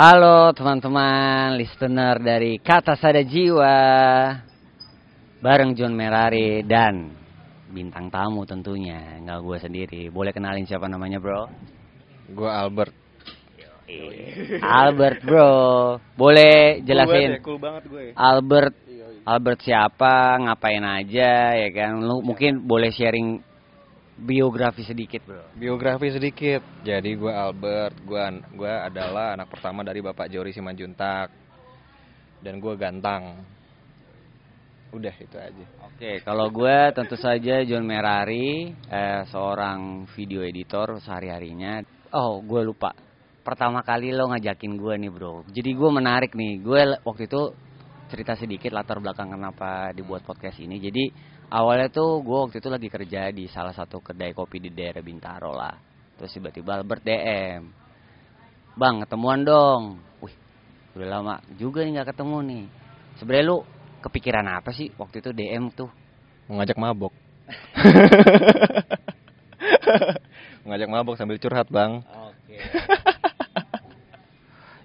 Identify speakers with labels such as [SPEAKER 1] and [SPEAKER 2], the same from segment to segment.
[SPEAKER 1] Halo teman-teman listener dari Kata Sada Jiwa. Bareng John Merari dan bintang tamu tentunya. Nggak gue sendiri. Boleh kenalin siapa namanya bro?
[SPEAKER 2] Gue Albert.
[SPEAKER 1] Albert bro. Boleh jelasin.
[SPEAKER 2] Cool banget gue.
[SPEAKER 1] Albert Albert siapa, ngapain aja ya kan? Lu mungkin boleh sharing biografi sedikit bro
[SPEAKER 2] Biografi sedikit. Jadi gue Albert. Gue gua adalah anak pertama dari Bapak Jori Simanjuntak. Dan gue gantang. Udah itu aja.
[SPEAKER 1] Oke, kalau gue tentu saja John Merari, eh, seorang video editor sehari-harinya. Oh, gue lupa. Pertama kali lo ngajakin gue nih bro. Jadi gue menarik nih. Gue waktu itu cerita sedikit latar belakang kenapa dibuat podcast ini. Jadi awalnya tuh gue waktu itu lagi kerja di salah satu kedai kopi di daerah Bintaro lah. Terus tiba-tiba Albert DM. Bang, ketemuan dong. Wih, udah lama juga nih nggak ketemu nih. Sebenarnya lu kepikiran apa sih waktu itu DM tuh?
[SPEAKER 2] Mau ngajak mabok. Mau ngajak mabok sambil curhat bang.
[SPEAKER 1] Oke.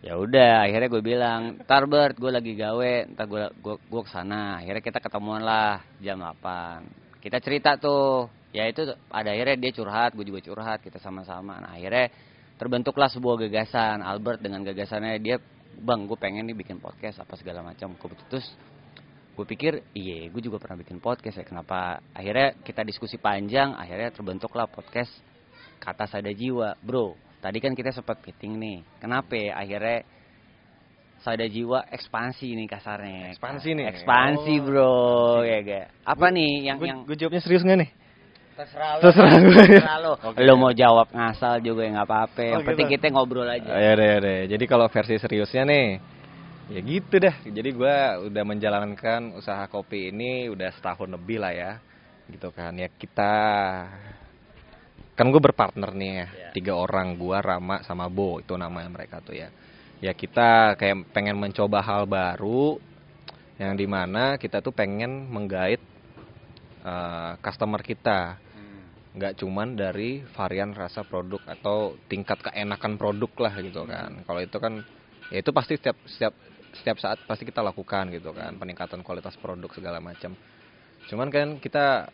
[SPEAKER 1] ya udah, akhirnya gue bilang, "Ntar Bert, gue lagi gawe, ntar gue gue gue ke sana." Akhirnya kita ketemuan lah jam 8. Kita cerita tuh, ya itu pada akhirnya dia curhat, gue juga curhat, kita sama-sama. Nah akhirnya terbentuklah sebuah gagasan. Albert dengan gagasannya dia, bang, gue pengen nih bikin podcast apa segala macam. Terus gue pikir iya gue juga pernah bikin podcast ya kenapa akhirnya kita diskusi panjang akhirnya terbentuklah podcast kata sada jiwa bro tadi kan kita sempat meeting nih kenapa ya akhirnya sada jiwa ekspansi nih kasarnya
[SPEAKER 2] Ekspansi nih.
[SPEAKER 1] ekspansi
[SPEAKER 2] Oh,
[SPEAKER 1] bro ya gak apa nih yang
[SPEAKER 2] Gue
[SPEAKER 1] yang
[SPEAKER 2] gue jawabnya serius nggak nih?
[SPEAKER 1] terserah lo
[SPEAKER 2] Terserah gue.
[SPEAKER 1] terserah lo
[SPEAKER 2] Oke.
[SPEAKER 1] lo mau jawab ngasal juga ya nggak apa-apa yang
[SPEAKER 2] Oh,
[SPEAKER 1] penting
[SPEAKER 2] gitu.
[SPEAKER 1] kita ngobrol aja
[SPEAKER 2] Oh, ya deh, ya deh. Jadi kalau versi seriusnya nih, ya gitu dah. Jadi gua udah menjalankan usaha kopi ini udah setahun lebih lah ya, gitu kan. Ya kita kan gue berpartner nih ya,
[SPEAKER 1] Ya.
[SPEAKER 2] tiga orang gua Rama sama Bo itu namanya mereka tuh ya. Ya kita kayak pengen mencoba hal baru yang di mana kita tuh pengen menggait eh, customer kita
[SPEAKER 1] Hmm.
[SPEAKER 2] nggak cuman dari varian rasa produk atau tingkat keenakan produk lah gitu kan kalau itu kan ya itu pasti setiap setiap setiap saat pasti kita lakukan gitu kan peningkatan kualitas produk segala macam cuman kan kita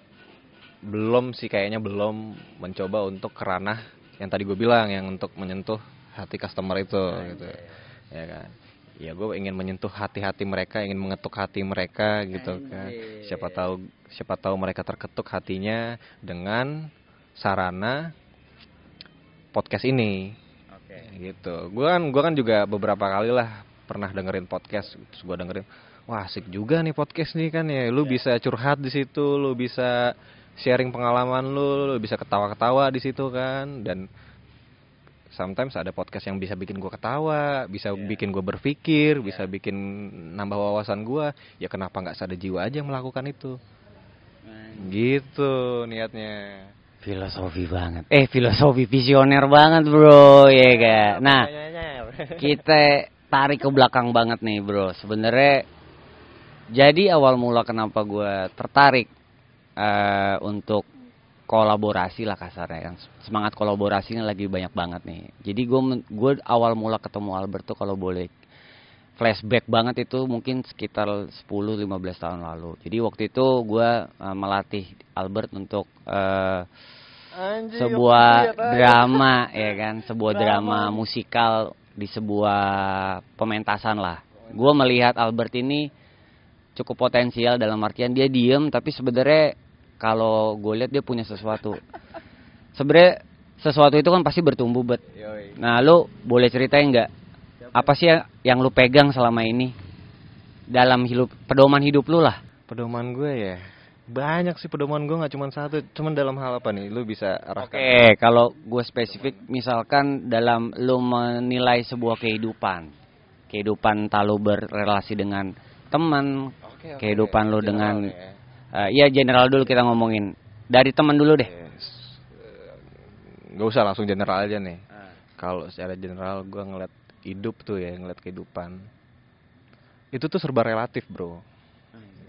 [SPEAKER 2] belum sih kayaknya belum. Mencoba untuk kerana yang tadi gue bilang yang untuk menyentuh hati customer itu gitu. ya kan? Ya gue ingin menyentuh hati-hati mereka ingin mengetuk hati mereka gitu kan.
[SPEAKER 1] Anjir.
[SPEAKER 2] siapa tahu siapa tahu mereka terketuk hatinya dengan sarana podcast ini.
[SPEAKER 1] Oke.
[SPEAKER 2] Gitu. Gue kan gua kan juga beberapa kali lah pernah dengerin podcast terus gue dengerin wah asik juga nih podcast nih kan ya. Lu bisa curhat di situ lu bisa sharing pengalaman lu lu bisa ketawa-ketawa di situ kan dan sometimes ada podcast yang bisa bikin gue ketawa bisa
[SPEAKER 1] Iya.
[SPEAKER 2] bikin gue berpikir bisa bikin nambah wawasan gue ya kenapa nggak sadar jiwa aja yang melakukan itu gitu niatnya
[SPEAKER 1] Filosofi banget. Eh, filosofi visioner banget, Bro. Ya ga? Nah, kita tarik ke belakang banget nih, Bro. Sebenarnya jadi awal mula kenapa gue tertarik eh, untuk kolaborasi lah kasarnya. Yang semangat kolaborasinya lagi banyak banget nih. Jadi gue gue awal mula ketemu Albert tuh kalau boleh flashback banget itu mungkin sekitar 10-15 tahun lalu. Jadi waktu itu gue melatih Albert untuk eh, sebuah drama ya kan, sebuah drama musikal di sebuah pementasan lah. Gue melihat Albert ini cukup potensial dalam artian dia diem tapi sebenarnya kalau gue lihat dia punya sesuatu. Sebenarnya sesuatu itu kan pasti bertumbuh bet. Nah, lu boleh ceritain nggak apa sih yang, yang lu pegang selama ini dalam hidup pedoman hidup lu lah?
[SPEAKER 2] pedoman gue ya banyak sih pedoman gue nggak cuma satu cuman dalam hal apa nih lu bisa arahkan
[SPEAKER 1] Oke, kalau gue spesifik misalkan dalam lu menilai sebuah kehidupan, kehidupan tak lu berrelasi dengan teman,
[SPEAKER 2] Oke, oke.
[SPEAKER 1] kehidupan lu dengan,
[SPEAKER 2] ya.
[SPEAKER 1] Eh, ya general dulu kita ngomongin. Dari teman dulu deh.
[SPEAKER 2] Yes. Eh, nggak usah langsung general aja nih. Kalau secara general gue ngeliat hidup tuh ya ngeliat kehidupan. Itu tuh serba relatif bro.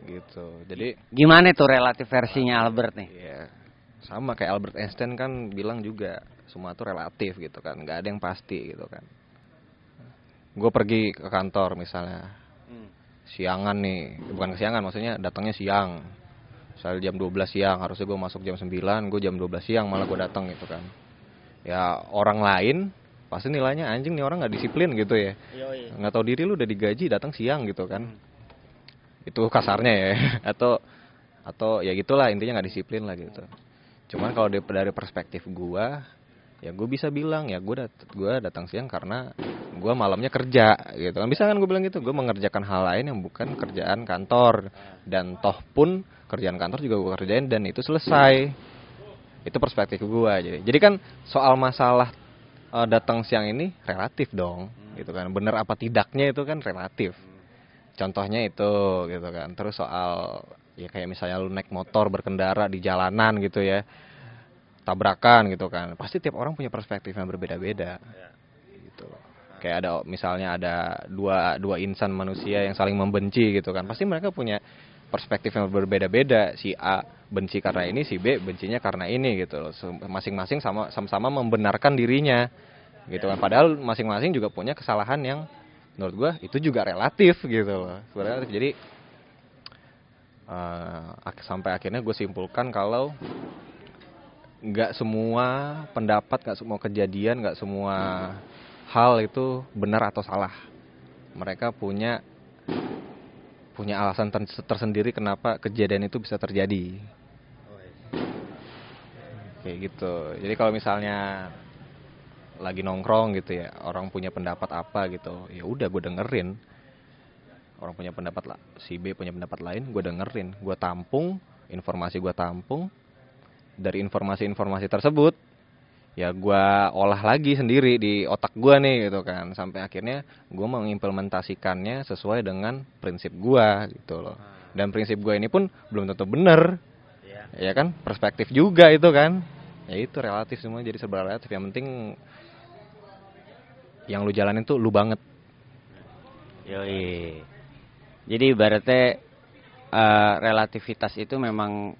[SPEAKER 2] Gitu. Jadi
[SPEAKER 1] Gimana tuh relatif versinya Albert nih?
[SPEAKER 2] ya sama kayak Albert Einstein kan bilang juga semua tuh relatif gitu kan. Nggak ada yang pasti gitu kan. Gue pergi ke kantor misalnya. Hmm. siangan nih. Bukan kesiangan maksudnya datangnya siang misalnya jam 12 siang harusnya gue masuk jam 9 gue jam 12 siang malah gue datang gitu kan. Ya orang lain pasti nilainya anjing nih orang nggak disiplin gitu ya. Nggak tahu diri lu udah digaji datang siang gitu kan. Hmm. itu kasarnya ya. Atau atau ya gitulah intinya nggak disiplin lah gitu. Cuman kalau dari perspektif gua ya gue bisa bilang ya gue dat gua datang siang karena gue malamnya kerja gitu kan. Bisa kan gue bilang gitu? Gue mengerjakan hal lain yang bukan kerjaan kantor. Dan toh pun kerjaan kantor juga gue kerjain dan itu selesai. Itu perspektif gue jadi. Jadi kan soal masalah uh, datang siang ini relatif dong hmm. gitu kan. Bener apa tidaknya itu kan relatif. Contohnya itu gitu kan. Terus soal ya kayak misalnya lu naik motor berkendara di jalanan gitu ya tabrakan gitu kan. Pasti tiap orang punya perspektif yang berbeda-beda. Ya. Kayak ada misalnya ada dua dua insan manusia yang saling membenci gitu kan. Pasti mereka punya perspektif yang berbeda-beda. Si A benci karena ini si B bencinya karena ini gitu loh. Masing-masing sama sama-sama membenarkan dirinya gitu kan. Padahal masing-masing juga punya kesalahan yang menurut gue itu juga relatif gitu loh. Relatif. Jadi uh, sampai akhirnya gue simpulkan kalau nggak semua pendapat nggak semua kejadian nggak semua hal itu benar atau salah. Mereka punya punya alasan tersendiri kenapa kejadian itu bisa terjadi. Kayak gitu. Jadi kalau misalnya lagi nongkrong gitu ya orang punya pendapat apa gitu ya udah gue dengerin. Orang punya pendapat lah si B punya pendapat lain gue dengerin. Gue tampung informasi gue tampung. Dari informasi-informasi tersebut ya gue olah lagi sendiri di otak gue nih gitu kan. Sampai akhirnya gue mengimplementasikannya sesuai dengan prinsip gue gitu loh. Hmm. dan prinsip gue ini pun belum tentu benar ya. ya kan? Perspektif juga itu kan. Ya itu relatif semua jadi serba relatif. Yang penting yang lu jalanin tuh lu banget.
[SPEAKER 1] Yoi. Jadi ibaratnya uh, relativitas itu memang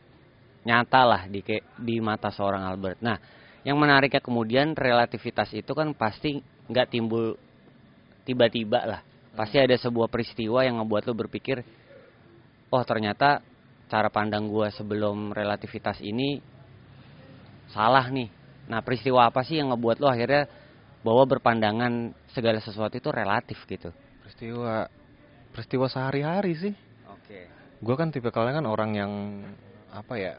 [SPEAKER 1] nyata lah di di mata seorang Albert. Nah, yang menariknya kemudian relativitas itu kan pasti nggak timbul tiba-tiba lah. Pasti ada sebuah peristiwa yang ngebuat lo berpikir, oh ternyata cara pandang gue sebelum relativitas ini salah nih. Nah peristiwa apa sih yang ngebuat lo akhirnya bahwa berpandangan segala sesuatu itu relatif gitu?
[SPEAKER 2] Peristiwa peristiwa sehari-hari sih. Oke. Okay. Gue kan tipe kalian kan orang yang apa ya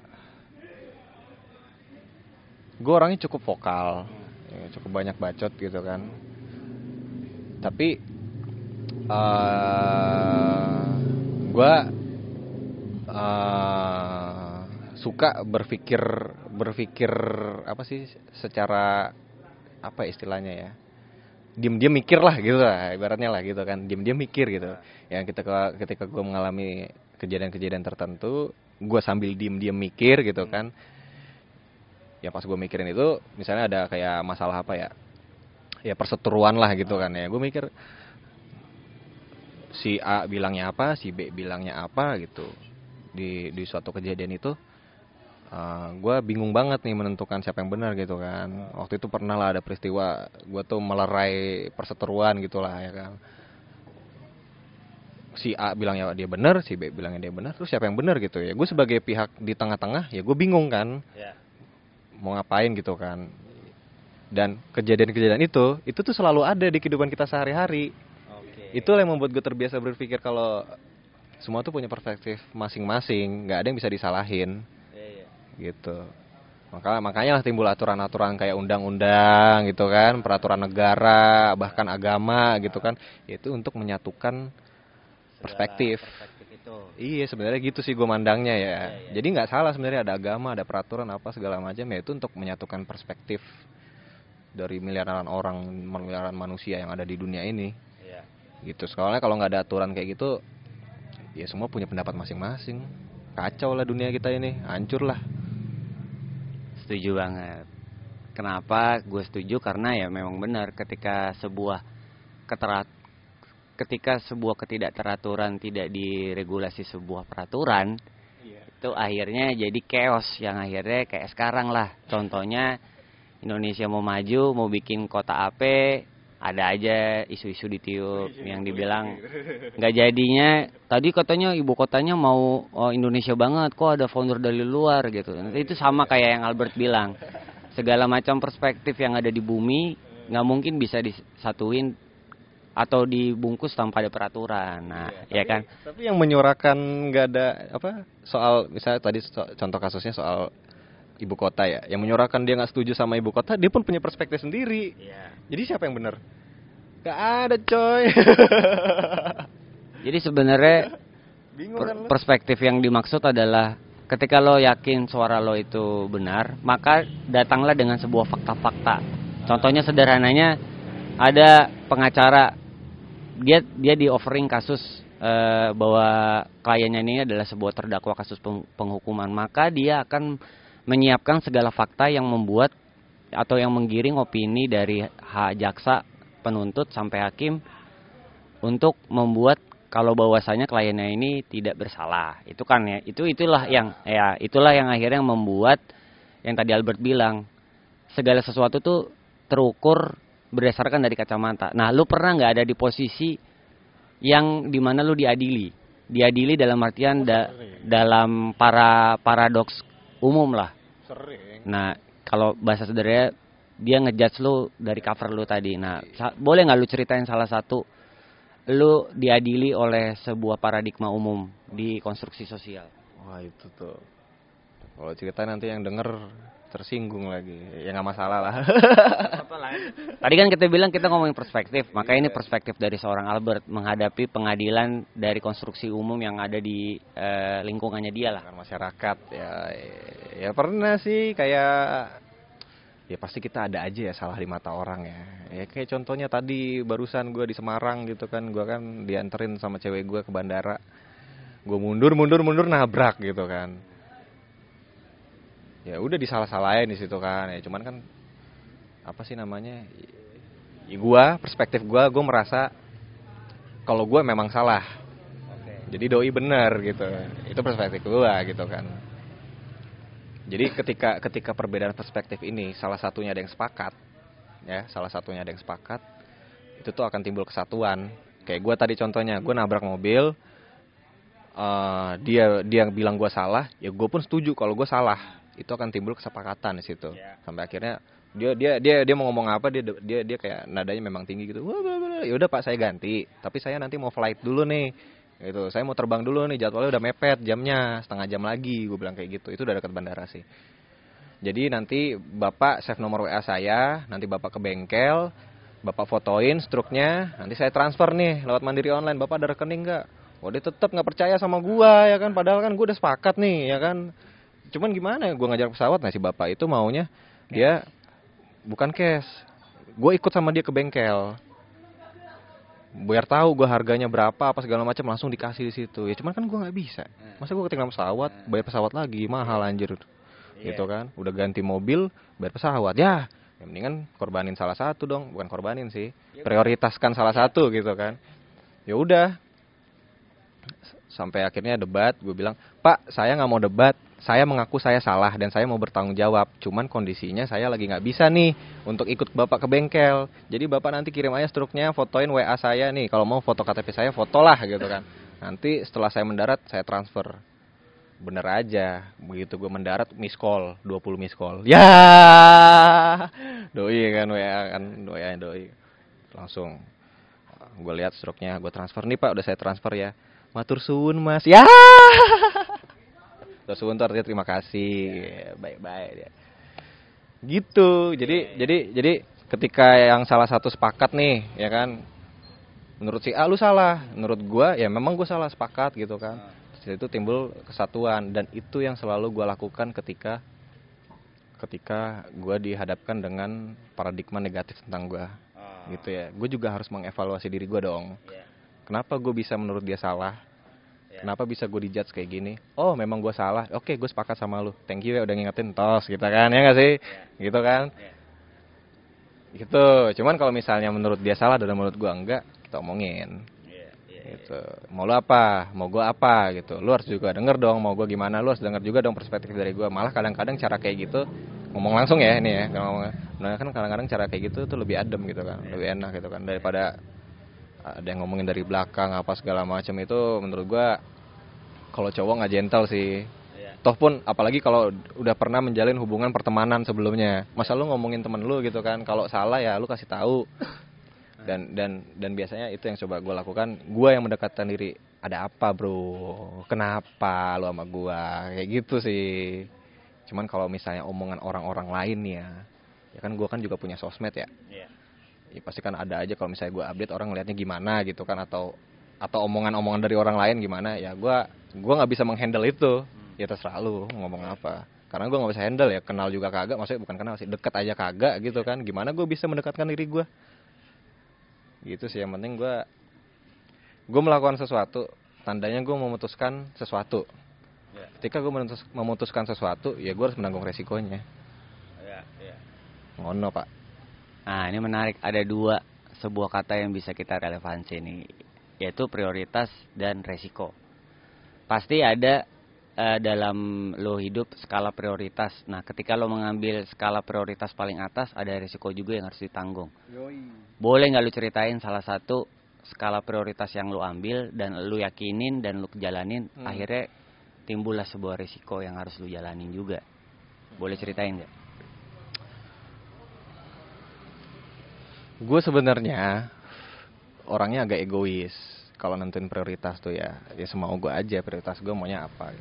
[SPEAKER 2] gue orangnya cukup vokal. Ya, cukup banyak bacot gitu kan. Tapi uh, eh, gue uh, suka berpikir berpikir apa sih secara apa istilahnya ya diem-diem mikir lah gitu lah ibaratnya lah gitu kan diem-diem mikir gitu. Yang ketika ketika gue mengalami kejadian-kejadian tertentu gue sambil diem-diem mikir gitu kan ya pas gue mikirin itu misalnya ada kayak masalah apa ya? Ya perseteruan lah gitu kan ya. Gue mikir si A bilangnya apa si B bilangnya apa gitu. Di di suatu kejadian itu uh, eh, gue bingung banget nih menentukan siapa yang benar gitu kan. Waktu itu pernah lah ada peristiwa gue tuh melerai perseteruan gitulah ya kan. Si A bilangnya dia benar si B bilangnya dia benar terus siapa yang benar gitu ya. Gue sebagai pihak di tengah-tengah ya gue bingung kan. Yeah mau ngapain gitu kan. Dan kejadian-kejadian itu itu tuh selalu ada di kehidupan kita sehari-hari. Okay. itu yang membuat gue terbiasa berpikir kalau semua tuh punya perspektif masing-masing nggak ada yang bisa disalahin. Yeah, yeah. gitu. Makanya makanya lah timbul aturan-aturan kayak undang-undang gitu kan peraturan negara bahkan agama gitu kan. Itu untuk menyatukan perspektif, perspektif gitu. Iya sebenarnya gitu sih gue mandangnya ya. Iya, iya. Jadi nggak salah sebenarnya ada agama, ada peraturan apa segala macam ya itu untuk menyatukan perspektif dari miliaran orang, miliaran manusia yang ada di dunia ini. Iya. Gitu. Soalnya kalau nggak ada aturan kayak gitu, ya semua punya pendapat masing-masing. Kacau lah dunia kita ini, hancur lah.
[SPEAKER 1] Setuju banget. Kenapa gue setuju? Karena ya memang benar ketika sebuah keterat ketika sebuah ketidakteraturan tidak diregulasi sebuah peraturan iya. itu akhirnya jadi chaos yang akhirnya kayak sekarang lah. Contohnya Indonesia mau maju mau bikin kota AP ada aja isu-isu di tiup yang dibilang. Nggak jadinya tadi katanya ibu kotanya mau oh, Indonesia banget kok ada founder dari luar gitu. Itu sama kayak yang Albert bilang. Segala macam perspektif yang ada di bumi nggak mungkin bisa disatuin atau dibungkus tanpa ada peraturan. Nah
[SPEAKER 2] iya,
[SPEAKER 1] ya kan?
[SPEAKER 2] tapi yang menyuarakan nggak ada apa soal misalnya tadi so, contoh kasusnya soal ibu kota ya yang menyuarakan dia nggak setuju sama ibu kota dia pun punya perspektif sendiri. Yeah. jadi siapa yang benar? Gak ada coy.
[SPEAKER 1] Jadi sebenarnya per kan perspektif yang dimaksud adalah ketika lo yakin suara lo itu benar maka datanglah dengan sebuah fakta-fakta. Contohnya sederhananya ada pengacara dia dia di offering kasus uh, bahwa kliennya ini adalah sebuah terdakwa kasus penghukuman. Maka dia akan menyiapkan segala fakta yang membuat atau yang menggiring opini dari hak jaksa penuntut sampai hakim untuk membuat kalau bahwasanya kliennya ini tidak bersalah. Itu kan ya itu itulah yang ya itulah yang akhirnya membuat yang tadi Albert bilang segala sesuatu tuh terukur berdasarkan dari kacamata nah lu pernah nggak ada di posisi yang di mana lu diadili diadili dalam artian da, dalam para paradoks umum lah. Sering. Nah, kalau bahasa sederhana dia ngejudge lu dari cover lu tadi. Nah, boleh nggak lu ceritain salah satu lu diadili oleh sebuah paradigma umum di konstruksi sosial?
[SPEAKER 2] Wah, itu tuh. Kalau cerita nanti yang denger tersinggung lagi. Ya nggak masalah lah.
[SPEAKER 1] Tadi kan kita bilang kita ngomongin perspektif maka ini perspektif dari seorang Albert menghadapi pengadilan dari konstruksi umum yang ada di uh, lingkungannya dia lah.
[SPEAKER 2] Masyarakat ya ya pernah sih kayak ya pasti kita ada aja ya salah di mata orang ya. Ya kayak contohnya tadi barusan gue di Semarang gitu kan gue kan dianterin sama cewek gue ke bandara. Gue mundur mundur mundur nabrak gitu kan ya udah disalah-salahin di situ kan. Ya cuman kan apa sih namanya ya gua perspektif gua gua merasa kalau gua memang salah. Okay. jadi doi bener gitu. Itu perspektif gua gitu kan. Jadi ketika ketika perbedaan perspektif ini salah satunya ada yang sepakat ya salah satunya ada yang sepakat itu tuh akan timbul kesatuan. Kayak gua tadi contohnya gua nabrak mobil uh, dia dia bilang gua salah ya gue pun setuju kalau gue salah itu akan timbul kesepakatan di situ. Yeah. sampai akhirnya dia dia dia dia mau ngomong apa dia dia dia kayak nadanya memang tinggi gitu. Ya udah pak saya ganti. Tapi saya nanti mau flight dulu nih. Gitu. Saya mau terbang dulu nih. Jadwalnya udah mepet jamnya. Setengah jam lagi gue bilang kayak gitu. Itu udah dekat bandara sih. Jadi nanti bapak save nomor wa saya nanti bapak ke bengkel bapak fotoin struknya nanti saya transfer nih lewat mandiri online. Bapak ada rekening nggak? Oh dia tetap nggak percaya sama gua ya kan? Padahal kan gue udah sepakat nih ya kan cuman gimana gue ngajar pesawat nah si bapak itu maunya dia bukan cash. Gue ikut sama dia ke bengkel. Biar tahu gue harganya berapa apa segala macam langsung dikasih di situ. Ya cuman kan gue nggak bisa. Masa gue ketinggalan pesawat bayar pesawat lagi? Mahal anjir. Iya. gitu kan? Udah ganti mobil bayar pesawat. Ya yang mendingan korbanin salah satu dong. Bukan korbanin sih. Iya, prioritaskan salah satu gitu kan. Ya udah. Sampai akhirnya debat gue bilang pak saya nggak mau debat saya mengaku saya salah dan saya mau bertanggung jawab. Cuman kondisinya saya lagi nggak bisa nih untuk ikut bapak ke bengkel. Jadi bapak nanti kirim aja struknya, fotoin WA saya nih. Kalau mau foto KTP saya, fotolah gitu kan. Nanti setelah saya mendarat, saya transfer. Bener aja, begitu gue mendarat miss call, 20 miss call. Ya, doi kan WA kan, doi doi. Langsung gue lihat struknya, gue transfer nih pak, udah saya transfer ya. Matur suwun mas, ya. Terus untuk artinya terima kasih, baik-baik ya. Gitu. Jadi yeah. jadi jadi ketika yang salah satu sepakat nih, ya kan. Menurut si A lu salah, menurut gua ya memang gua salah sepakat gitu kan. Terus itu timbul kesatuan dan itu yang selalu gua lakukan ketika ketika gua dihadapkan dengan paradigma negatif tentang gua. Oh. Gitu ya. Gue juga harus mengevaluasi diri gua dong. Yeah. Kenapa gue bisa menurut dia salah? Yeah. Kenapa bisa gue dijudge kayak gini? Oh, memang gue salah. Oke, gue sepakat sama lu. Thank you ya udah ngingetin tos gitu kan. Ya gak sih? Yeah. Gitu kan? Yeah. Gitu. Cuman kalau misalnya menurut dia salah dan menurut gue enggak, kita omongin. Yeah, yeah, gitu. Mau lu apa? Mau gue apa gitu. Lu harus juga denger dong mau gue gimana. Lu harus denger juga dong perspektif dari gue. Malah kadang-kadang cara kayak gitu ngomong langsung ya ini ya ngomong nah kan kadang-kadang cara kayak gitu tuh lebih adem gitu kan lebih enak gitu kan daripada ada yang ngomongin dari belakang apa segala macam itu menurut gua kalau cowok nggak gentle sih. Toh pun apalagi kalau udah pernah menjalin hubungan pertemanan sebelumnya. Masa lu ngomongin temen lu gitu kan kalau salah ya lu kasih tahu. Dan dan dan biasanya itu yang coba gue lakukan. Gue yang mendekatkan diri ada apa bro? Kenapa lu sama gue kayak gitu sih. Cuman kalau misalnya omongan orang-orang lain ya ya kan gue kan juga punya sosmed ya.
[SPEAKER 1] Iya.
[SPEAKER 2] Ya pasti kan ada aja kalau misalnya gue update orang ngelihatnya gimana gitu kan atau atau omongan-omongan dari orang lain gimana ya gue gue nggak bisa menghandle itu. Ya terserah lu ngomong apa. Karena gue nggak bisa handle ya kenal juga kagak maksudnya bukan kenal sih deket aja kagak gitu kan. Gimana gue bisa mendekatkan diri gue gitu sih yang penting gue gue melakukan sesuatu tandanya gue memutuskan sesuatu.
[SPEAKER 1] Ya.
[SPEAKER 2] ketika gue memutus- memutuskan sesuatu ya gue harus menanggung resikonya.
[SPEAKER 1] Ya, ya.
[SPEAKER 2] ngono pak
[SPEAKER 1] Nah, ini menarik. Ada dua sebuah kata yang bisa kita relevansi nih, yaitu prioritas dan resiko. Pasti ada eh, dalam lo hidup skala prioritas. Nah, ketika lo mengambil skala prioritas paling atas, ada resiko juga yang harus ditanggung. Boleh nggak lo ceritain salah satu skala prioritas yang lo ambil dan lo yakinin dan lo jalanin,
[SPEAKER 2] Hmm.
[SPEAKER 1] akhirnya timbullah sebuah resiko yang harus lo jalanin juga. Boleh ceritain nggak?
[SPEAKER 2] Gue sebenarnya orangnya agak egois kalau nentuin prioritas tuh ya. Ya semau gue aja prioritas gue maunya apa.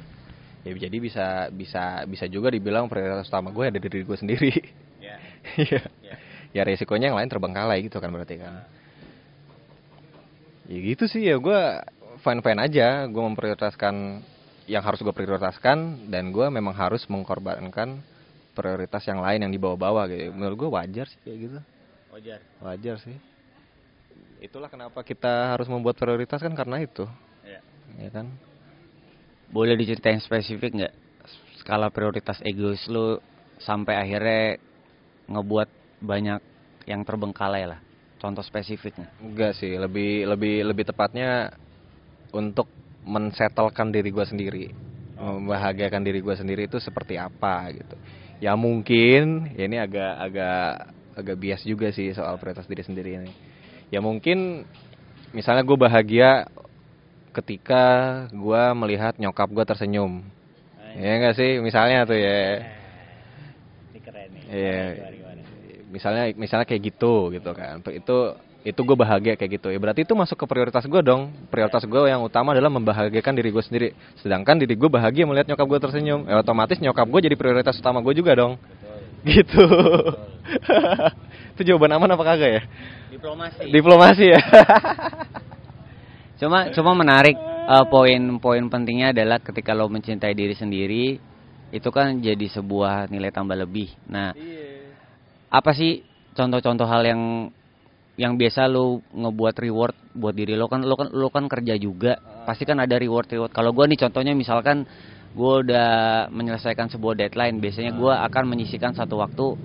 [SPEAKER 2] Ya jadi bisa bisa bisa juga dibilang prioritas utama gue ada di diri gue sendiri.
[SPEAKER 1] Ya.
[SPEAKER 2] Iya.
[SPEAKER 1] Ya.
[SPEAKER 2] ya resikonya yang lain terbengkalai gitu kan berarti kan. Ya gitu sih ya gue fine fine aja. Gue memprioritaskan yang harus gue prioritaskan dan gue memang harus mengkorbankan prioritas yang lain yang dibawa-bawa gitu. Menurut gue wajar sih kayak gitu
[SPEAKER 1] Wajar.
[SPEAKER 2] wajar sih itulah kenapa kita harus membuat prioritas kan karena itu
[SPEAKER 1] Ya.
[SPEAKER 2] ya kan
[SPEAKER 1] Boleh diceritain spesifik nggak skala prioritas egois lu sampai akhirnya ngebuat banyak yang terbengkalai lah. Contoh spesifiknya.
[SPEAKER 2] enggak sih lebih lebih lebih tepatnya untuk mensetelkan diri gue sendiri membahagiakan diri gue sendiri itu seperti apa gitu ya mungkin ya ini agak agak agak bias juga sih soal prioritas diri sendiri ini. Ya mungkin misalnya gue bahagia ketika gue melihat nyokap gue tersenyum. Ya enggak sih? Misalnya tuh ya.
[SPEAKER 1] Ini keren nih.
[SPEAKER 2] Iya. Misalnya misalnya kayak gitu gitu kan. Itu itu gue bahagia kayak gitu. Ya berarti itu masuk ke prioritas gue dong. Prioritas gue yang utama adalah membahagiakan diri gue sendiri. Sedangkan diri gue bahagia melihat nyokap gue tersenyum ya otomatis nyokap gue jadi prioritas utama gue juga dong. Gitu itu jawaban aman apa kagak ya?
[SPEAKER 1] Diplomasi.
[SPEAKER 2] diplomasi ya.
[SPEAKER 1] Cuma cuma menarik eh, poin-poin pentingnya adalah ketika lo mencintai diri sendiri itu kan jadi sebuah nilai tambah lebih. Nah, apa sih contoh-contoh hal yang yang biasa lo ngebuat reward buat diri lo? Kan lo kan lo kan kerja juga pasti kan ada reward reward kalau gua nih contohnya misalkan gua udah menyelesaikan sebuah deadline biasanya gua akan menyisikan satu waktu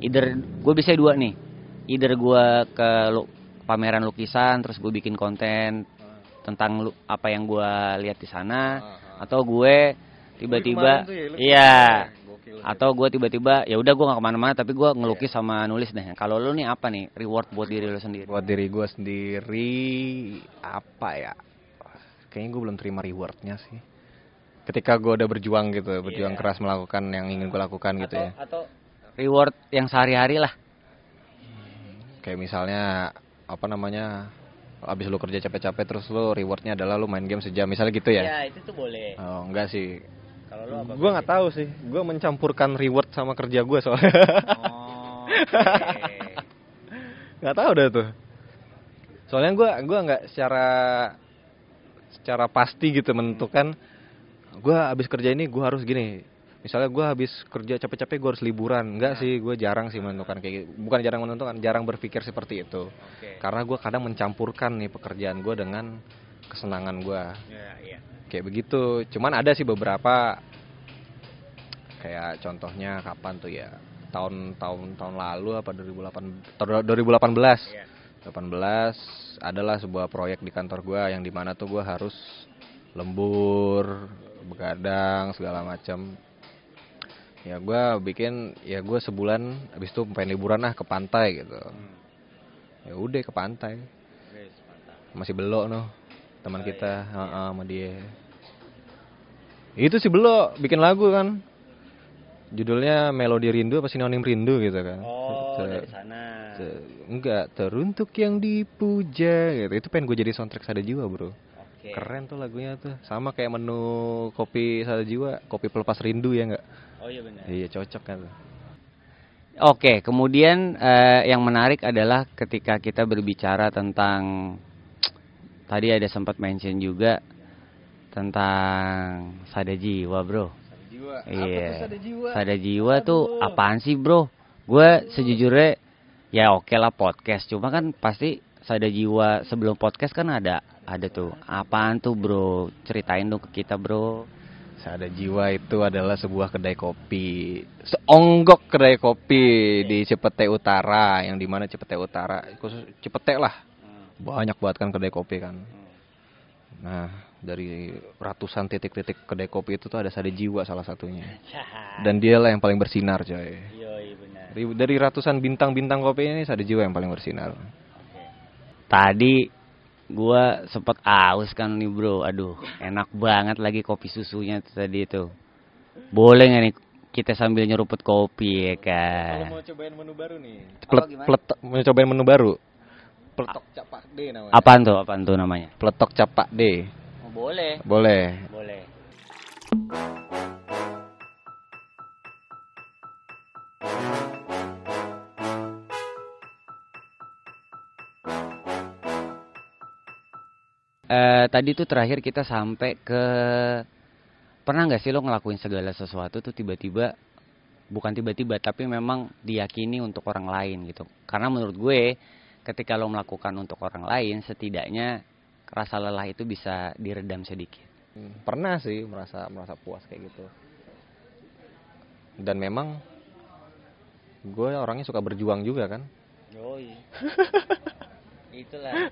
[SPEAKER 1] either gue bisa dua nih. Either gua ke lu- pameran lukisan terus gue bikin konten tentang lu- apa yang gua lihat di sana atau gue tiba-tiba iya. atau gue tiba-tiba ya udah gue nggak ke mana-mana tapi gue ngelukis sama nulis deh. Kalau lu nih apa nih reward buat diri lu sendiri?
[SPEAKER 2] Buat diri gue sendiri apa ya? Kayaknya gue belum terima rewardnya sih. Ketika gue udah berjuang gitu berjuang
[SPEAKER 1] Iya.
[SPEAKER 2] keras melakukan yang ingin gue lakukan gitu ya.
[SPEAKER 1] atau reward yang sehari-hari lah.
[SPEAKER 2] Kayak misalnya apa namanya abis lu kerja capek-capek terus lu rewardnya adalah lu main game sejam. Misalnya gitu ya?
[SPEAKER 1] Itu tuh boleh.
[SPEAKER 2] Oh enggak sih.
[SPEAKER 1] Kalau lu apa
[SPEAKER 2] gue nggak tahu sih. Gue mencampurkan reward sama kerja gue soalnya.
[SPEAKER 1] Oh,
[SPEAKER 2] nggak tahu dah tuh. Soalnya gue gua nggak secara secara pasti gitu menentukan gue habis kerja ini gue harus gini misalnya gue habis kerja capek-capek gue harus liburan. Enggak sih gue jarang sih menentukan kayak gitu. Bukan jarang menentukan jarang berpikir seperti itu.
[SPEAKER 1] Oke.
[SPEAKER 2] Karena gue kadang mencampurkan nih pekerjaan gue dengan kesenangan gue
[SPEAKER 1] ya iya
[SPEAKER 2] kayak begitu. Cuman ada sih beberapa kayak contohnya kapan tuh ya? Tahun-tahun tahun lalu apa 2008 tahun 2018
[SPEAKER 1] Iya.
[SPEAKER 2] 18 adalah sebuah proyek di kantor gua yang di mana tuh gua harus lembur begadang segala macam ya gue bikin ya gue sebulan habis itu pengen liburan lah ke pantai gitu.
[SPEAKER 1] Hmm.
[SPEAKER 2] ya udah ke pantai. Masih belok noh teman
[SPEAKER 1] Oh,
[SPEAKER 2] kita.
[SPEAKER 1] iya.
[SPEAKER 2] Heeh, sama dia. Itu sih belok bikin lagu kan. Judulnya Melodi Rindu apa Sinonim Rindu gitu kan.
[SPEAKER 1] Oh,
[SPEAKER 2] Se-
[SPEAKER 1] dari sana.
[SPEAKER 2] se- enggak teruntuk yang dipuja gitu. Itu pengen gue jadi soundtrack Sada Jiwa bro.
[SPEAKER 1] Oke.
[SPEAKER 2] keren tuh lagunya tuh. Sama kayak menu kopi Sada Jiwa kopi pelepas rindu ya enggak
[SPEAKER 1] Oh iya benar.
[SPEAKER 2] iya cocok kan tuh.
[SPEAKER 1] Oke, kemudian eh, yang menarik adalah ketika kita berbicara tentang tadi ada sempat mention juga tentang sada jiwa, bro.
[SPEAKER 2] Jiwa
[SPEAKER 1] Iya.
[SPEAKER 2] Sada Jiwa
[SPEAKER 1] Sada jiwa tuh apaan sih, bro? Gue sejujurnya ya oke lah podcast, cuma kan pasti sada jiwa sebelum podcast kan ada ada tuh. Apaan tuh, bro? Ceritain dong ke kita, bro.
[SPEAKER 2] Sada Jiwa itu adalah sebuah kedai kopi, seonggok kedai kopi di Cipete Utara, yang di mana Cipete Utara, khusus Cipete lah, banyak banget kan kedai kopi kan. Nah, dari ratusan titik-titik kedai kopi itu tuh ada Sada Jiwa salah satunya, dan dialah yang paling bersinar coy. Dari, dari ratusan bintang-bintang kopi ini Sada Jiwa yang paling bersinar.
[SPEAKER 1] Tadi gua sempet aus kan nih bro, aduh enak banget lagi kopi susunya tuh tadi itu. Boleh nggak nih kita sambil nyeruput kopi ya kan?
[SPEAKER 2] cobain menu baru nih,
[SPEAKER 1] Apa gimana?
[SPEAKER 2] peletok, mau cobain menu baru, peletok capak D namanya.
[SPEAKER 1] Apaan tuh, apaan tuh namanya?
[SPEAKER 2] Peletok capak D,
[SPEAKER 1] Oh, boleh,
[SPEAKER 2] boleh.
[SPEAKER 1] boleh. Eh, tadi tuh terakhir kita sampai ke pernah nggak sih lo ngelakuin segala sesuatu tuh tiba-tiba bukan tiba-tiba tapi memang diyakini untuk orang lain gitu karena menurut gue ketika lo melakukan untuk orang lain setidaknya rasa lelah itu bisa diredam sedikit
[SPEAKER 2] Hmm, Pernah sih merasa merasa puas kayak gitu. Dan memang gue orangnya suka berjuang juga kan.
[SPEAKER 1] Yoi. Itulah.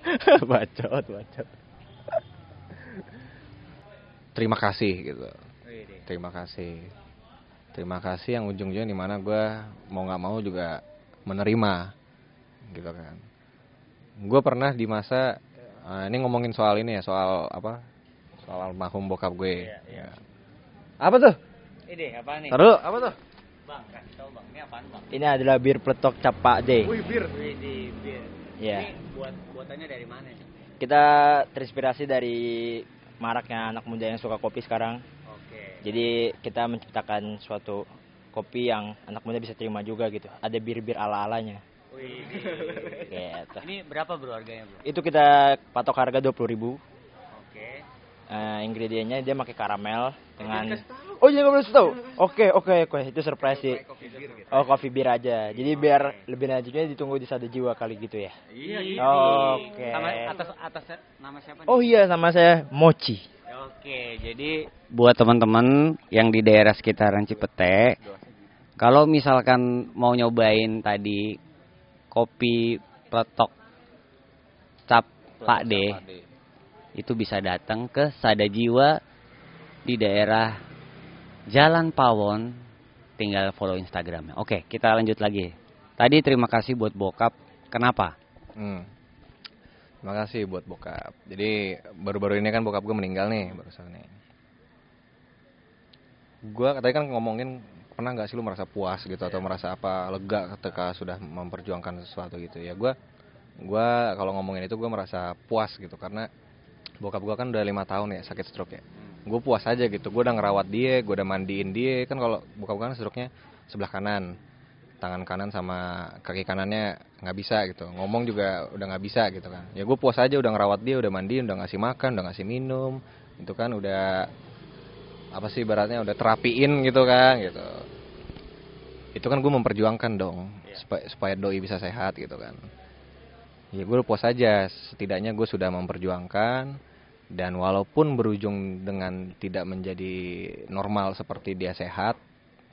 [SPEAKER 2] bacot, bacot. Terima kasih gitu. Terima kasih. Terima kasih yang ujung-ujungnya di mana gue mau nggak mau juga menerima gitu kan. Gue pernah di masa eh, ini ngomongin soal ini ya soal apa? Soal almarhum bokap gue.
[SPEAKER 1] Iya, iya.
[SPEAKER 2] Ya. Apa tuh?
[SPEAKER 1] Ini apa nih?
[SPEAKER 2] Taruh, apa tuh?
[SPEAKER 1] Bang, kasih tau bang, ini apaan bang?
[SPEAKER 3] Ini adalah bir peletok capak D.
[SPEAKER 2] Wih, bir.
[SPEAKER 1] Wih, di bir.
[SPEAKER 3] Iya.
[SPEAKER 1] Ini buat buatannya dari mana nih?
[SPEAKER 3] Kita terinspirasi dari maraknya anak muda yang suka kopi sekarang.
[SPEAKER 1] Oke.
[SPEAKER 3] Jadi kita menciptakan suatu kopi yang anak muda bisa terima juga gitu. Ada bir-bir ala-alanya.
[SPEAKER 1] Wih,
[SPEAKER 3] Gitu.
[SPEAKER 1] Ini berapa bro harganya bro?
[SPEAKER 3] Itu kita patok harga 20.000 ribu.
[SPEAKER 1] Oke.
[SPEAKER 3] Eh, ingredientnya dia pakai karamel dengan Oh iya nggak boleh tahu. Oke oke oke itu surprise sih. Oh kopi bir aja. Jadi biar lebih lanjutnya ditunggu di Sada Jiwa kali gitu ya.
[SPEAKER 1] Iya,
[SPEAKER 3] Oke.
[SPEAKER 1] Sama atas atas nama siapa nih?
[SPEAKER 3] Oh iya sama saya Mochi.
[SPEAKER 1] Oke, jadi buat teman-teman yang di daerah sekitaran Cipete, kalau misalkan mau nyobain tadi kopi peletok cap Pak D, itu bisa datang ke Sada Jiwa di daerah Jalan Pawon, tinggal follow Instagramnya. Oke, kita lanjut lagi. Tadi terima kasih buat bokap. Kenapa?
[SPEAKER 2] Hmm. Terima kasih buat bokap. Jadi baru-baru ini kan bokap gue meninggal nih barusan nih. Gue tadi kan ngomongin pernah nggak sih lu merasa puas gitu atau merasa apa lega ketika sudah memperjuangkan sesuatu gitu ya gue gue kalau ngomongin itu gue merasa puas gitu karena bokap gue kan udah lima tahun ya sakit stroke ya. Gue puas aja gitu. Gue udah ngerawat dia gue udah mandiin dia. Kan kalau bokap gue kan stroke nya sebelah kanan. Tangan kanan sama kaki kanannya nggak bisa gitu. Ngomong juga udah nggak bisa gitu kan. Ya gue puas aja udah ngerawat dia udah mandiin udah ngasih makan udah ngasih minum. Itu kan udah apa sih ibaratnya udah terapiin gitu kan gitu. Itu kan gue memperjuangkan dong supaya, supaya doi bisa sehat gitu kan. Ya gue puas aja. Setidaknya gue sudah memperjuangkan dan walaupun berujung dengan tidak menjadi normal seperti dia sehat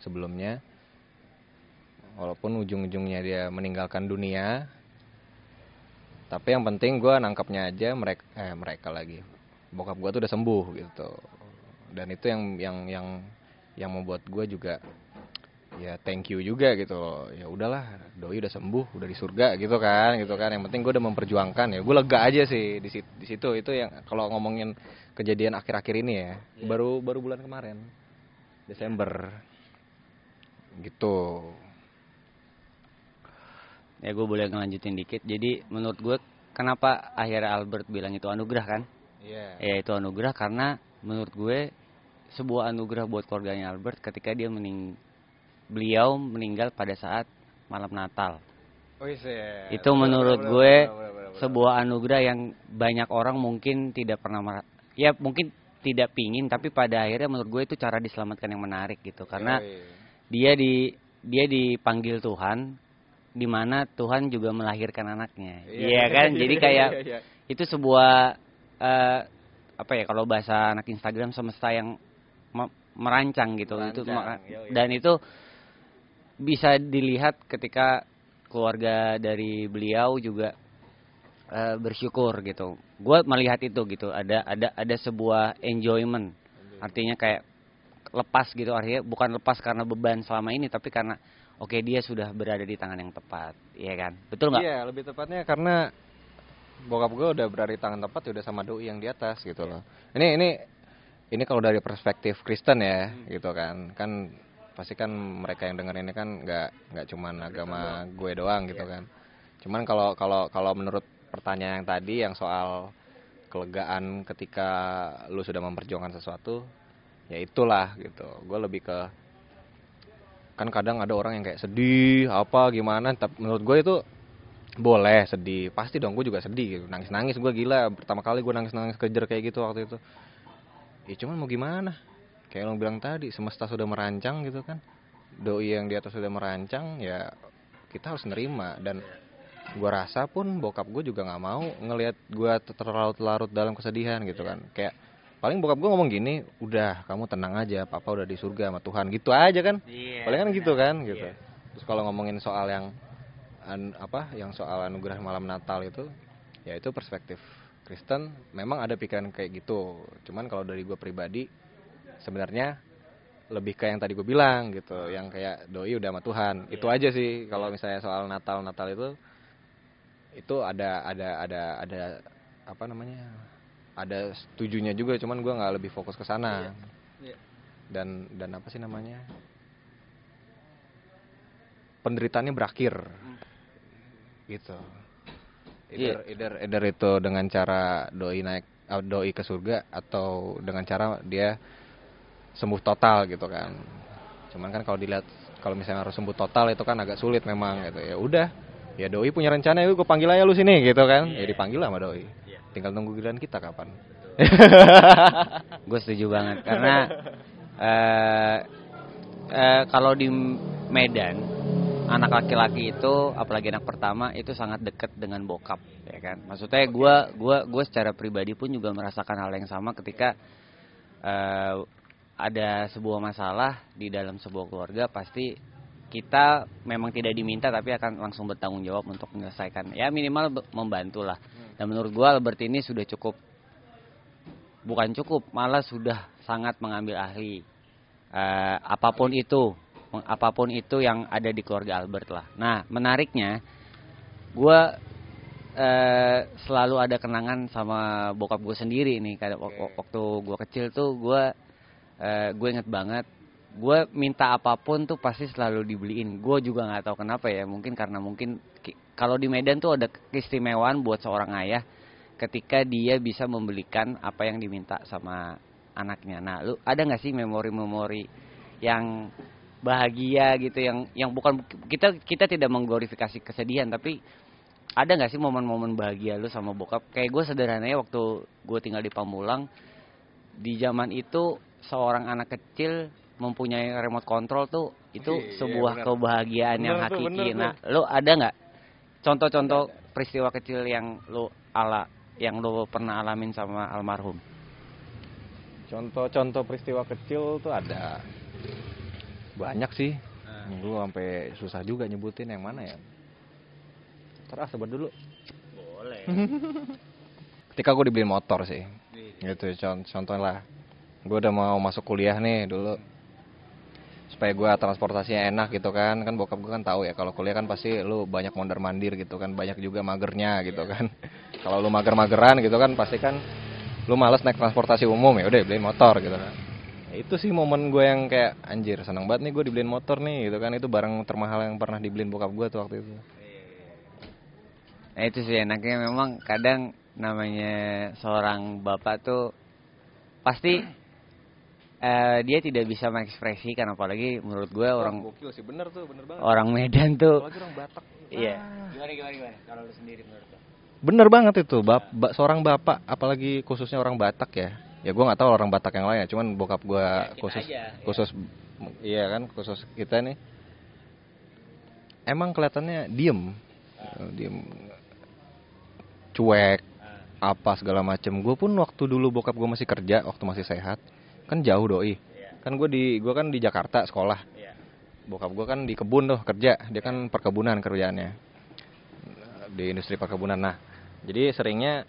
[SPEAKER 2] sebelumnya walaupun ujung-ujungnya dia meninggalkan dunia tapi yang penting gue nangkapnya aja mereka eh mereka lagi. Bokap gue tuh udah sembuh gitu. Dan itu yang yang yang yang membuat gue juga ya thank you juga gitu ya udahlah doi udah sembuh udah di surga gitu kan gitu kan. Yang penting gue udah memperjuangkan ya. Gue lega aja sih di situ, di situ. Itu yang kalau ngomongin kejadian akhir-akhir ini ya. Baru baru bulan kemarin. Desember. Gitu.
[SPEAKER 1] Ya gue boleh ngelanjutin dikit. Jadi menurut gue kenapa akhirnya Albert bilang itu anugerah kan?
[SPEAKER 2] iya.
[SPEAKER 1] Ya itu anugerah karena menurut gue sebuah anugerah buat keluarganya Albert ketika dia mening beliau meninggal pada saat malam Natal.
[SPEAKER 2] oh iya
[SPEAKER 1] itu menurut gue sebuah anugerah yang banyak orang mungkin tidak pernah mer- ya mungkin tidak pingin tapi pada akhirnya menurut gue itu cara diselamatkan yang menarik gitu karena dia di dia dipanggil Tuhan di mana Tuhan juga melahirkan anaknya. Iya kan? Jadi kayak itu sebuah eh, apa ya kalau bahasa anak Instagram semesta yang me- merancang gitu itu
[SPEAKER 2] Merancang, yoi.
[SPEAKER 1] dan itu bisa dilihat ketika keluarga dari beliau juga eh, bersyukur gitu. Gue melihat itu gitu. Ada ada ada sebuah enjoyment. Artinya kayak lepas gitu artinya bukan lepas karena beban selama ini tapi karena oke dia sudah berada di tangan yang tepat. Iya kan? Betul nggak?
[SPEAKER 2] Iya, lebih tepatnya karena bokap gue udah berada di tangan tepat ya udah sama doi yang di atas gitu loh. Ini ini ini kalau dari perspektif Kristen ya gitu kan. Kan pasti kan mereka yang denger ini kan nggak nggak cuman agama gue doang gitu kan. Cuman kalau kalau kalau menurut pertanyaan yang tadi yang soal kelegaan ketika lu sudah memperjuangkan sesuatu ya itulah gitu. Gue lebih ke kan kadang ada orang yang kayak sedih apa gimana tapi menurut gue itu boleh sedih. Pasti dong gue juga sedih gitu. Nangis nangis gue gila. Pertama kali gue nangis nangis kejer kayak gitu waktu itu. Ya cuman mau gimana? Kayak lo bilang tadi semesta sudah merancang gitu kan. Doi yang di atas sudah merancang ya kita harus nerima. Dan gue rasa pun bokap gue juga nggak mau ngelihat gue terlarut-larut dalam kesedihan gitu kan. Kayak paling bokap gue ngomong gini udah kamu tenang aja papa udah di surga sama Tuhan. Gitu aja kan.
[SPEAKER 1] Iya.
[SPEAKER 2] paling kan gitu kan gitu. Terus kalau ngomongin soal yang an- apa yang soal anugerah malam Natal itu ya itu perspektif Kristen memang ada pikiran kayak gitu. Cuman kalau dari gue pribadi sebenarnya lebih ke yang tadi gue bilang gitu yang kayak doi udah sama Tuhan. Itu aja sih kalau misalnya soal Natal Natal itu itu ada ada ada ada apa namanya ada setujunya juga cuman gue nggak lebih fokus ke sana. Dan dan apa sih namanya penderitaannya berakhir. Gitu. Either, either either itu dengan cara doi naik eh, doi ke surga atau dengan cara dia sembuh total gitu kan. Cuman kan kalau dilihat kalau misalnya harus sembuh total itu kan agak sulit memang gitu. Ya udah ya doi punya rencana ya gue panggil aja lu sini gitu kan. Ya dipanggil lah sama doi. tinggal tunggu giliran kita kapan.
[SPEAKER 1] Gue setuju banget karena eh eh, kalau di Medan anak laki-laki itu apalagi anak pertama itu sangat dekat dengan bokap ya kan. Maksudnya gua gua gue secara pribadi pun juga merasakan hal yang sama ketika eh, ada sebuah masalah di dalam sebuah keluarga pasti kita memang tidak diminta tapi akan langsung bertanggung jawab untuk menyelesaikan. Ya minimal membantu lah. Dan menurut gua Albert ini sudah cukup. Bukan cukup malah sudah sangat mengambil ahli. Eh, apa pun itu meng- apa pun itu yang ada di keluarga Albert lah. Nah menariknya gua eh, selalu ada kenangan sama bokap gue sendiri nih. Kayak wak- wak- waktu gua kecil tuh gua eh, gue inget banget gue minta apa pun tuh pasti selalu dibeliin. Gue juga nggak tahu kenapa ya mungkin karena mungkin ki- kalau di Medan tuh ada keistimewaan buat seorang ayah ketika dia bisa membelikan apa yang diminta sama anaknya. Nah lu ada nggak sih memori-memori yang bahagia gitu yang yang bukan kita kita tidak mengglorifikasi kesedihan tapi ada nggak sih momen-momen bahagia lu sama bokap? Kayak gue sederhananya waktu gue tinggal di Pamulang di zaman itu seorang anak kecil mempunyai remote control tuh itu
[SPEAKER 2] Iya,
[SPEAKER 1] sebuah
[SPEAKER 2] benar.
[SPEAKER 1] kebahagiaan yang
[SPEAKER 2] Benar tuh,
[SPEAKER 1] hakiki.
[SPEAKER 2] benar tuh.
[SPEAKER 1] Nah, lu ada nggak contoh-contoh peristiwa kecil yang lu ala yang lu pernah alamin sama almarhum?
[SPEAKER 2] Contoh-contoh peristiwa kecil tuh ada banyak sih. Gue sampai susah juga nyebutin yang mana ya. Terus sebat dulu.
[SPEAKER 1] Boleh.
[SPEAKER 2] Ketika gue dibeliin motor sih. Gitu con- contoh lah. Gue udah mau masuk kuliah nih dulu. Supaya gue transportasinya enak gitu kan. Kan bokap gue kan tahu ya kalau kuliah kan pasti lu banyak mondar mandir gitu kan banyak juga magernya gitu kan. Kalau lu mager-mageran gitu kan pasti kan lu males naik transportasi umum ya udah beliin motor gitu kan. Itu sih momen gue yang kayak anjir seneng banget nih gue dibeliin motor nih gitu kan. Itu barang termahal yang pernah dibeliin bokap gue tuh waktu itu.
[SPEAKER 1] Nah itu sih enaknya memang kadang namanya seorang bapak tuh pasti eh, dia tidak bisa mengekspresikan apalagi menurut gue orang
[SPEAKER 2] gokil sih bener tuh bener banget.
[SPEAKER 1] orang Medan tuh
[SPEAKER 2] apalagi orang Batak.
[SPEAKER 1] Iya. Gimana gimana gimana? Kalau lu sendiri menurut lu?
[SPEAKER 2] Bener banget itu, bap, ba- seorang bapak, apalagi khususnya orang Batak ya. Ya gue nggak tahu orang Batak yang lain ya, cuman bokap gue
[SPEAKER 1] kita
[SPEAKER 2] khusus,
[SPEAKER 1] aja, ya.
[SPEAKER 2] khusus, iya kan, khusus kita nih. Emang kelihatannya diem, diem, cuek, apa segala macem. Gue pun waktu dulu bokap gue masih kerja, waktu masih sehat, kan jauh doi. Kan gue di, gue kan di Jakarta sekolah.
[SPEAKER 1] Iya.
[SPEAKER 2] Bokap gue kan di kebun tuh kerja, dia kan perkebunan kerjaannya di industri perkebunan. Nah, jadi seringnya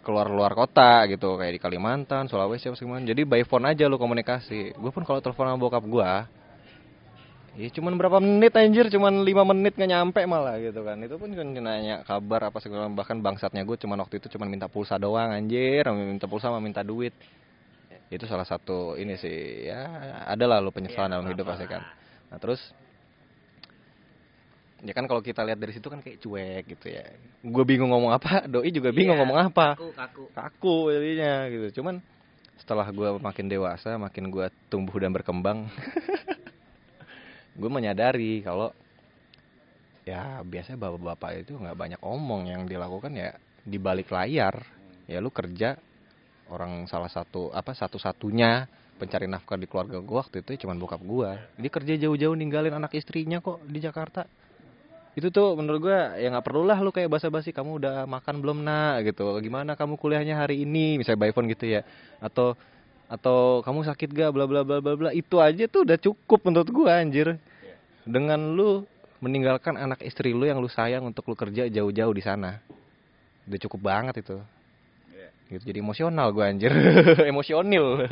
[SPEAKER 2] keluar luar kota gitu kayak di Kalimantan, Sulawesi apa segala Jadi by phone aja lu komunikasi. Gue pun kalau telepon sama bokap gua Ya cuman berapa menit anjir, cuman lima menit nggak nyampe malah gitu kan. Itu pun kan nanya kabar apa segala bahkan bangsatnya gue cuman waktu itu cuman minta pulsa doang anjir, minta pulsa sama minta duit. Itu salah satu ini sih ya adalah lu penyesalan dalam hidup pasti kan. Nah, terus ya kan kalau kita lihat dari situ kan kayak cuek gitu ya. Gue bingung ngomong apa, doi juga bingung
[SPEAKER 1] Iya,
[SPEAKER 2] ngomong apa.
[SPEAKER 1] kaku kaku.
[SPEAKER 2] Kaku jadinya gitu. Cuman setelah gue makin dewasa makin gue tumbuh dan berkembang gue menyadari kalau ya biasanya bapak-bapak itu nggak banyak omong. Yang dilakukan ya di balik layar. Ya lu kerja orang salah satu apa satu-satunya pencari nafkah di keluarga gue waktu itu cuman bokap gue dia kerja jauh-jauh ninggalin anak istrinya kok di Jakarta. Itu tuh menurut gua ya nggak perlulah lu kayak basa-basi kamu udah makan belum nak? Gitu. Gimana kamu kuliahnya hari ini? Misalnya by phone gitu ya. Atau atau kamu sakit gak bla bla bla bla bla. Itu aja tuh udah cukup menurut gua anjir. Dengan lu meninggalkan anak istri lu yang lu sayang untuk lu kerja jauh-jauh di sana. Udah cukup banget itu gitu jadi emosional gua anjir emosional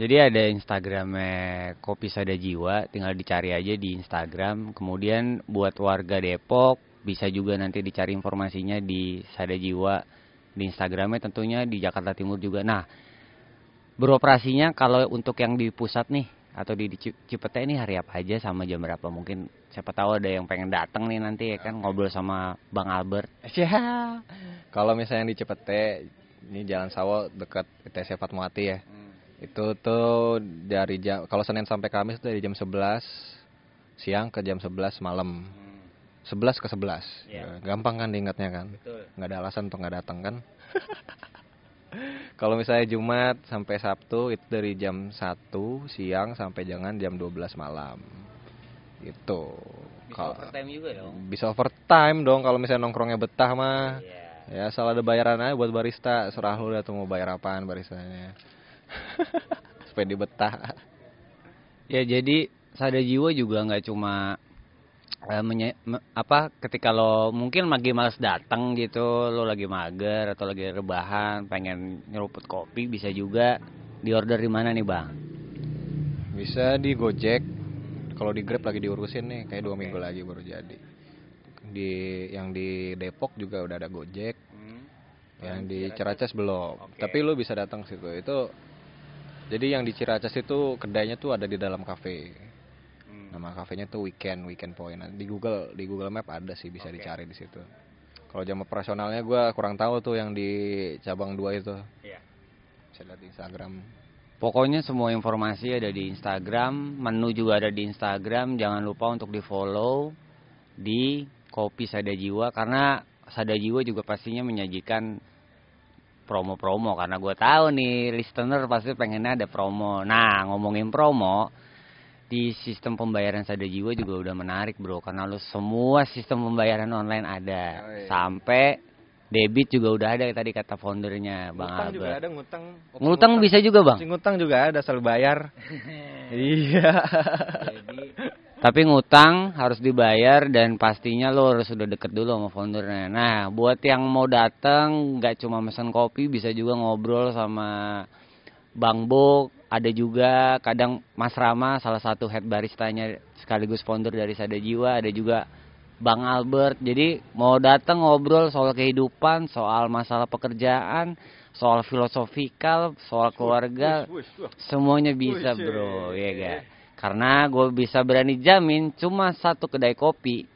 [SPEAKER 1] Jadi ada Instagramnya Kopi Sada Jiwa, tinggal dicari aja di Instagram. Kemudian buat warga Depok bisa juga nanti dicari informasinya di Sada Jiwa di Instagramnya tentunya di Jakarta Timur juga. Nah, beroperasinya kalau untuk yang di pusat nih atau di, di Ci- Cipete ini hari apa aja sama jam berapa? Mungkin siapa tahu ada yang pengen datang nih nanti ya kan ngobrol sama Bang Albert.
[SPEAKER 2] Ya. Kalau misalnya di Cipete, ini Jalan Sawo dekat ITC Fatmawati ya. Itu tuh dari jam kalau Senin sampai Kamis tuh dari jam 11 siang ke jam 11 malam. 11 ke 11.
[SPEAKER 1] Iya.
[SPEAKER 2] Ya, Gampang kan diingatnya kan?
[SPEAKER 1] Betul.
[SPEAKER 2] nggak ada alasan untuk nggak datang kan? kalau misalnya Jumat sampai Sabtu itu dari jam 1 siang sampai jangan jam 12 malam. Gitu. Kalau-
[SPEAKER 1] juga dong.
[SPEAKER 2] bisa overtime dong kalau misalnya nongkrongnya betah mah.
[SPEAKER 1] Iya.
[SPEAKER 2] Ya asal ada bayaran aja buat barista. Serah lu tuh mau bayar apaan baristanya. Supaya dia betah.
[SPEAKER 1] Ya jadi sada jiwa juga nggak cuma eh, menye- me- apa ketika lo mungkin lagi males datang gitu, lo lagi mager atau lagi rebahan, pengen nyeruput kopi bisa juga di order di mana nih bang?
[SPEAKER 2] Bisa di Gojek. Kalau di Grab lagi diurusin nih, kayak dua minggu lagi baru jadi. Di yang di Depok juga udah ada Gojek, yang di Ciracas belum.
[SPEAKER 1] Oke.
[SPEAKER 2] Tapi lu bisa datang situ. Itu jadi yang di Ciracas itu kedainya tuh ada di dalam kafe. Nama kafenya tuh Weekend Weekend Point. Di Google di Google Map ada sih bisa
[SPEAKER 1] Oke.
[SPEAKER 2] dicari di situ. Kalau jam operasionalnya gua kurang tahu tuh yang di cabang 2 itu.
[SPEAKER 1] Iya.
[SPEAKER 2] Bisa lihat di Instagram.
[SPEAKER 1] Pokoknya semua informasi ada di Instagram, menu juga ada di Instagram. Jangan lupa untuk di follow di Kopi Sada Jiwa karena Sada Jiwa juga pastinya menyajikan promo-promo karena gue tahu nih listener pasti pengennya ada promo. Nah ngomongin promo di sistem pembayaran Sada Jiwa juga udah menarik bro karena lu semua sistem pembayaran online ada
[SPEAKER 2] Oh, iya.
[SPEAKER 1] sampai debit juga udah ada tadi kata foundernya Bang
[SPEAKER 2] ngutang juga
[SPEAKER 1] Albert.
[SPEAKER 2] ada ngutang. Opsi
[SPEAKER 1] Ngutang bisa juga bang.
[SPEAKER 2] Ngutang juga ada asal bayar. iya.
[SPEAKER 1] Jadi Tapi ngutang harus dibayar dan pastinya lo harus sudah deket dulu sama foundernya. Nah, buat yang mau datang nggak cuma pesan kopi, bisa juga ngobrol sama Bang Bo. Ada juga kadang Mas Rama, salah satu head baristanya sekaligus founder dari Sada Jiwa. Ada juga Bang Albert. Jadi mau datang ngobrol soal kehidupan, soal masalah pekerjaan, soal filosofikal, soal keluarga, semuanya bisa bro, ya gak? Karena gue bisa berani jamin cuma satu kedai kopi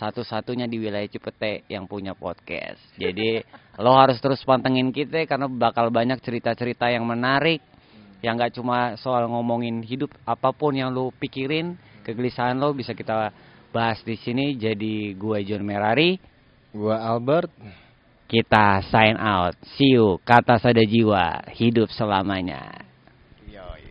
[SPEAKER 1] satu-satunya di wilayah Cipete yang punya podcast. Jadi lo harus terus pantengin kita karena bakal banyak cerita-cerita yang menarik yang gak cuma soal ngomongin hidup apa pun yang lo pikirin kegelisahan lo bisa kita bahas di sini. Jadi gue John Merari,
[SPEAKER 2] gue Albert.
[SPEAKER 1] Kita sign out. See you. Kata sada jiwa. Hidup selamanya. Yoi.